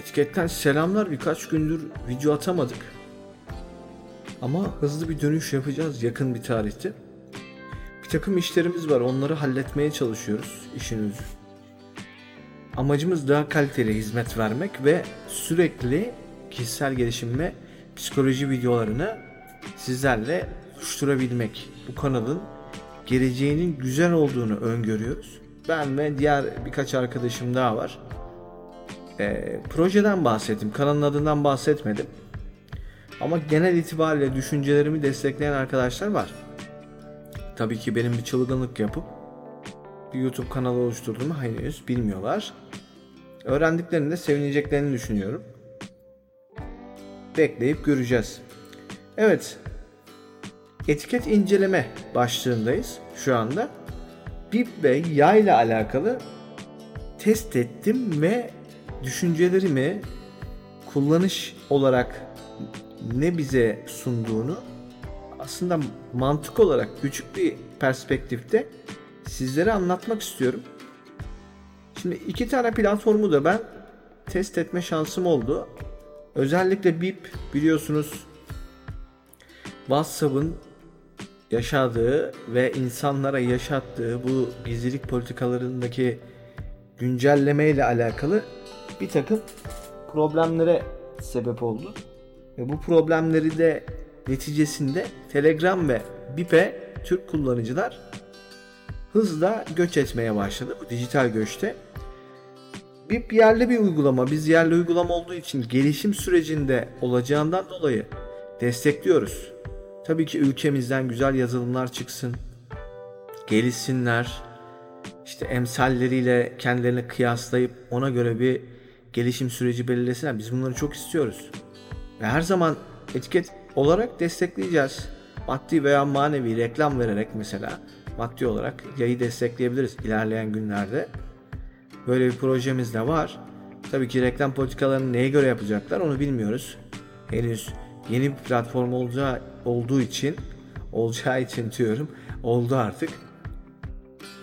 Etiketten selamlar birkaç gündür video atamadık. Ama hızlı bir dönüş yapacağız yakın bir tarihte. Bir takım işlerimiz var onları halletmeye çalışıyoruz işin özü. Amacımız daha kaliteli hizmet vermek ve sürekli kişisel gelişim ve psikoloji videolarını sizlerle buluşturabilmek. Bu kanalın geleceğinin güzel olduğunu öngörüyoruz. Ben ve diğer birkaç arkadaşım daha var. E, projeden bahsettim. Kanalın adından bahsetmedim. Ama genel itibariyle düşüncelerimi destekleyen arkadaşlar var. Tabii ki benim bir çılgınlık yapıp bir YouTube kanalı oluşturduğumu henüz bilmiyorlar. Öğrendiklerinde sevineceklerini düşünüyorum. Bekleyip göreceğiz. Evet. Etiket inceleme başlığındayız şu anda. BIP ve yağ ile alakalı test ettim ve düşüncelerimi kullanış olarak ne bize sunduğunu aslında mantık olarak küçük bir perspektifte sizlere anlatmak istiyorum. Şimdi iki tane platformu da ben test etme şansım oldu. Özellikle BIP biliyorsunuz WhatsApp'ın yaşadığı ve insanlara yaşattığı bu gizlilik politikalarındaki güncelleme ile alakalı bir takım problemlere sebep oldu. Ve bu problemleri de neticesinde Telegram ve BIP'e Türk kullanıcılar hızla göç etmeye başladı bu dijital göçte. BIP yerli bir uygulama. Biz yerli uygulama olduğu için gelişim sürecinde olacağından dolayı destekliyoruz. Tabii ki ülkemizden güzel yazılımlar çıksın. Gelişsinler. İşte emsalleriyle kendilerini kıyaslayıp ona göre bir gelişim süreci belirlesinler. Biz bunları çok istiyoruz. Ve her zaman etiket olarak destekleyeceğiz. Maddi veya manevi reklam vererek mesela maddi olarak yayı destekleyebiliriz ilerleyen günlerde. Böyle bir projemiz de var. Tabii ki reklam politikalarını neye göre yapacaklar onu bilmiyoruz. Henüz yeni bir platform olacağı olduğu için olacağı için diyorum oldu artık.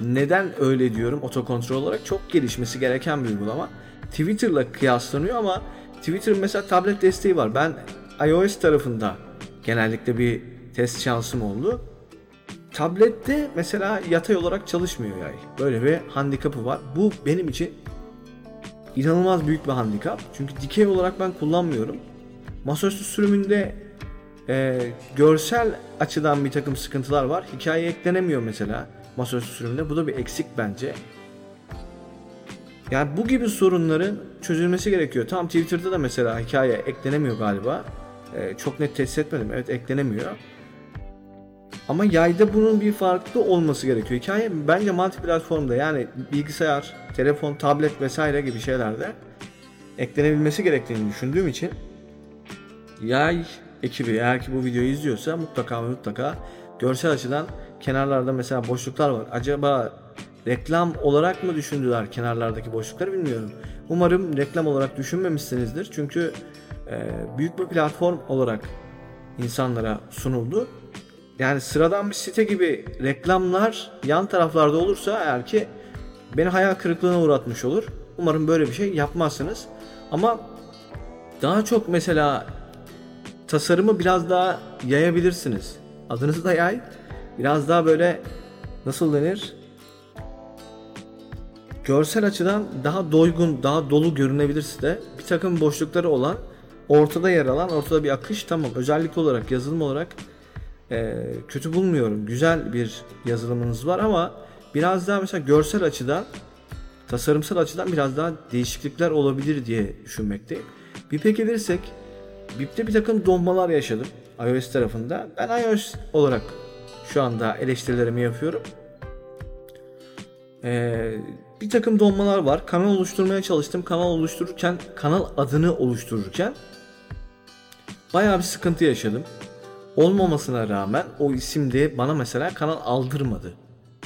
Neden öyle diyorum otokontrol olarak çok gelişmesi gereken bir uygulama. Twitter'la kıyaslanıyor ama Twitter'ın mesela tablet desteği var. Ben iOS tarafında genellikle bir test şansım oldu. Tablette mesela yatay olarak çalışmıyor yay. Böyle bir handikapı var. Bu benim için inanılmaz büyük bir handikap. Çünkü dikey olarak ben kullanmıyorum. Masaüstü sürümünde e, görsel açıdan bir takım sıkıntılar var. Hikaye eklenemiyor mesela masaüstü sürümünde. Bu da bir eksik bence. Yani bu gibi sorunların çözülmesi gerekiyor. Tam Twitter'da da mesela hikaye eklenemiyor galiba. Ee, çok net test etmedim. Evet eklenemiyor. Ama yayda bunun bir farklı olması gerekiyor. Hikaye bence multi platformda yani bilgisayar, telefon, tablet vesaire gibi şeylerde eklenebilmesi gerektiğini düşündüğüm için yay ekibi eğer ki bu videoyu izliyorsa mutlaka mutlaka görsel açıdan kenarlarda mesela boşluklar var. Acaba reklam olarak mı düşündüler kenarlardaki boşlukları bilmiyorum. Umarım reklam olarak düşünmemişsinizdir. Çünkü e, büyük bir platform olarak insanlara sunuldu. Yani sıradan bir site gibi reklamlar yan taraflarda olursa eğer ki beni hayal kırıklığına uğratmış olur. Umarım böyle bir şey yapmazsınız. Ama daha çok mesela tasarımı biraz daha yayabilirsiniz. Adınızı da yay. Biraz daha böyle nasıl denir? Görsel açıdan daha doygun, daha dolu görünebilir size. Bir takım boşlukları olan, ortada yer alan, ortada bir akış tamam. Özellik olarak, yazılım olarak e, kötü bulmuyorum. Güzel bir yazılımınız var ama biraz daha mesela görsel açıdan, tasarımsal açıdan biraz daha değişiklikler olabilir diye düşünmekteyim. BIP'e gelirsek, BIP'te bir takım donmalar yaşadım iOS tarafında. Ben iOS olarak şu anda eleştirilerimi yapıyorum. Ee, bir takım donmalar var. Kanal oluşturmaya çalıştım. Kanal oluştururken, kanal adını oluştururken bayağı bir sıkıntı yaşadım. Olmamasına rağmen o isimde bana mesela kanal aldırmadı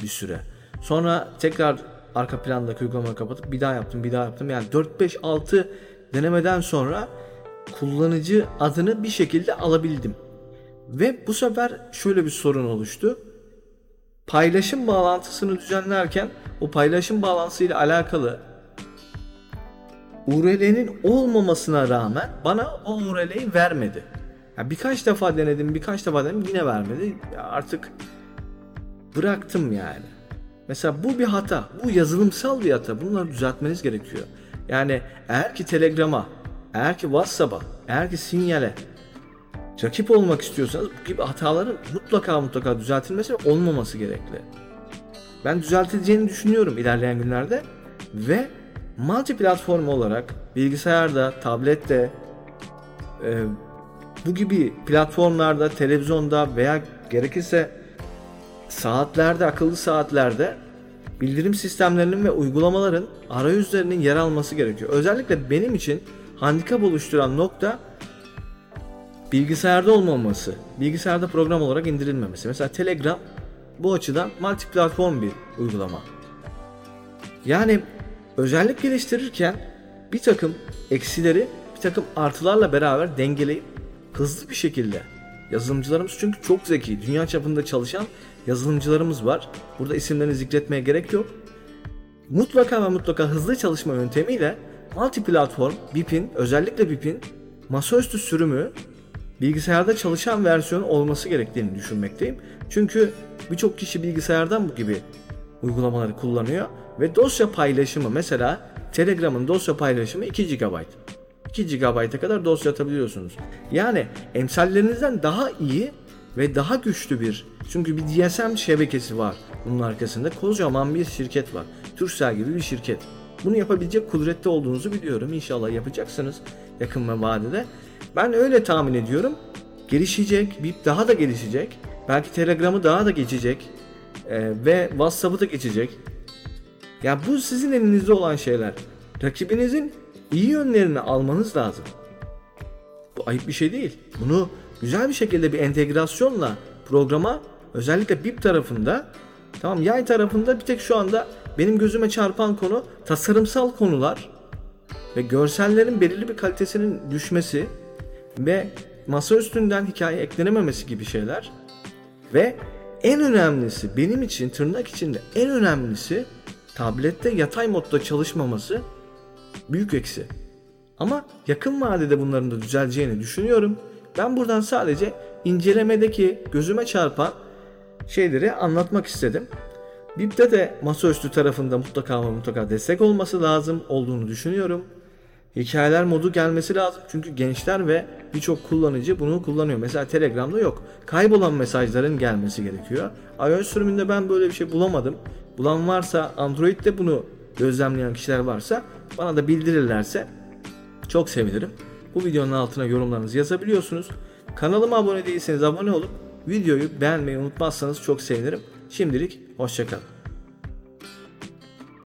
bir süre. Sonra tekrar arka plandaki uygulamayı kapatıp bir daha yaptım, bir daha yaptım. Yani 4 5 6 denemeden sonra kullanıcı adını bir şekilde alabildim. Ve bu sefer şöyle bir sorun oluştu paylaşım bağlantısını düzenlerken o paylaşım bağlantısıyla alakalı URL'nin olmamasına rağmen bana o URL'yi vermedi. Yani birkaç defa denedim, birkaç defa denedim yine vermedi. Ya artık bıraktım yani. Mesela bu bir hata. Bu yazılımsal bir hata. Bunları düzeltmeniz gerekiyor. Yani eğer ki Telegram'a, eğer ki WhatsApp'a, eğer ki Sinyal'e rakip olmak istiyorsanız bu gibi hataların mutlaka mutlaka düzeltilmesi ve olmaması gerekli. Ben düzeltileceğini düşünüyorum ilerleyen günlerde ve multi platform olarak bilgisayarda, tablette, e, bu gibi platformlarda, televizyonda veya gerekirse saatlerde, akıllı saatlerde bildirim sistemlerinin ve uygulamaların arayüzlerinin yer alması gerekiyor. Özellikle benim için handikap oluşturan nokta bilgisayarda olmaması, bilgisayarda program olarak indirilmemesi. Mesela Telegram bu açıdan multi platform bir uygulama. Yani özellik geliştirirken bir takım eksileri bir takım artılarla beraber dengeleyip hızlı bir şekilde yazılımcılarımız çünkü çok zeki, dünya çapında çalışan yazılımcılarımız var. Burada isimlerini zikretmeye gerek yok. Mutlaka ve mutlaka hızlı çalışma yöntemiyle multi platform BIP'in özellikle BIP'in masaüstü sürümü bilgisayarda çalışan versiyon olması gerektiğini düşünmekteyim. Çünkü birçok kişi bilgisayardan bu gibi uygulamaları kullanıyor ve dosya paylaşımı mesela Telegram'ın dosya paylaşımı 2 GB. 2 GB'a kadar dosya atabiliyorsunuz. Yani emsallerinizden daha iyi ve daha güçlü bir çünkü bir DSM şebekesi var bunun arkasında kocaman bir şirket var. Turkcell gibi bir şirket. Bunu yapabilecek kudrette olduğunuzu biliyorum. İnşallah yapacaksınız yakın ve vadede. Ben öyle tahmin ediyorum. Gelişecek, BIP daha da gelişecek. Belki Telegram'ı daha da geçecek. Ee, ve WhatsApp'ı da geçecek. Ya bu sizin elinizde olan şeyler. Rakibinizin iyi yönlerini almanız lazım. Bu ayıp bir şey değil. Bunu güzel bir şekilde bir entegrasyonla programa özellikle BIP tarafında tamam yay tarafında bir tek şu anda benim gözüme çarpan konu tasarımsal konular ve görsellerin belirli bir kalitesinin düşmesi ve masa üstünden hikaye eklenememesi gibi şeyler ve en önemlisi benim için tırnak içinde en önemlisi tablette yatay modda çalışmaması büyük eksi. Ama yakın vadede bunların da düzeleceğini düşünüyorum. Ben buradan sadece incelemedeki gözüme çarpan şeyleri anlatmak istedim. BIP'te de masaüstü tarafında mutlaka ama mutlaka destek olması lazım olduğunu düşünüyorum. Hikayeler modu gelmesi lazım çünkü gençler ve birçok kullanıcı bunu kullanıyor. Mesela Telegram'da yok. Kaybolan mesajların gelmesi gerekiyor. iOS sürümünde ben böyle bir şey bulamadım. Bulan varsa Android'de bunu gözlemleyen kişiler varsa bana da bildirirlerse çok sevinirim. Bu videonun altına yorumlarınızı yazabiliyorsunuz. Kanalıma abone değilseniz abone olup videoyu beğenmeyi unutmazsanız çok sevinirim. Şimdilik hoşçakalın.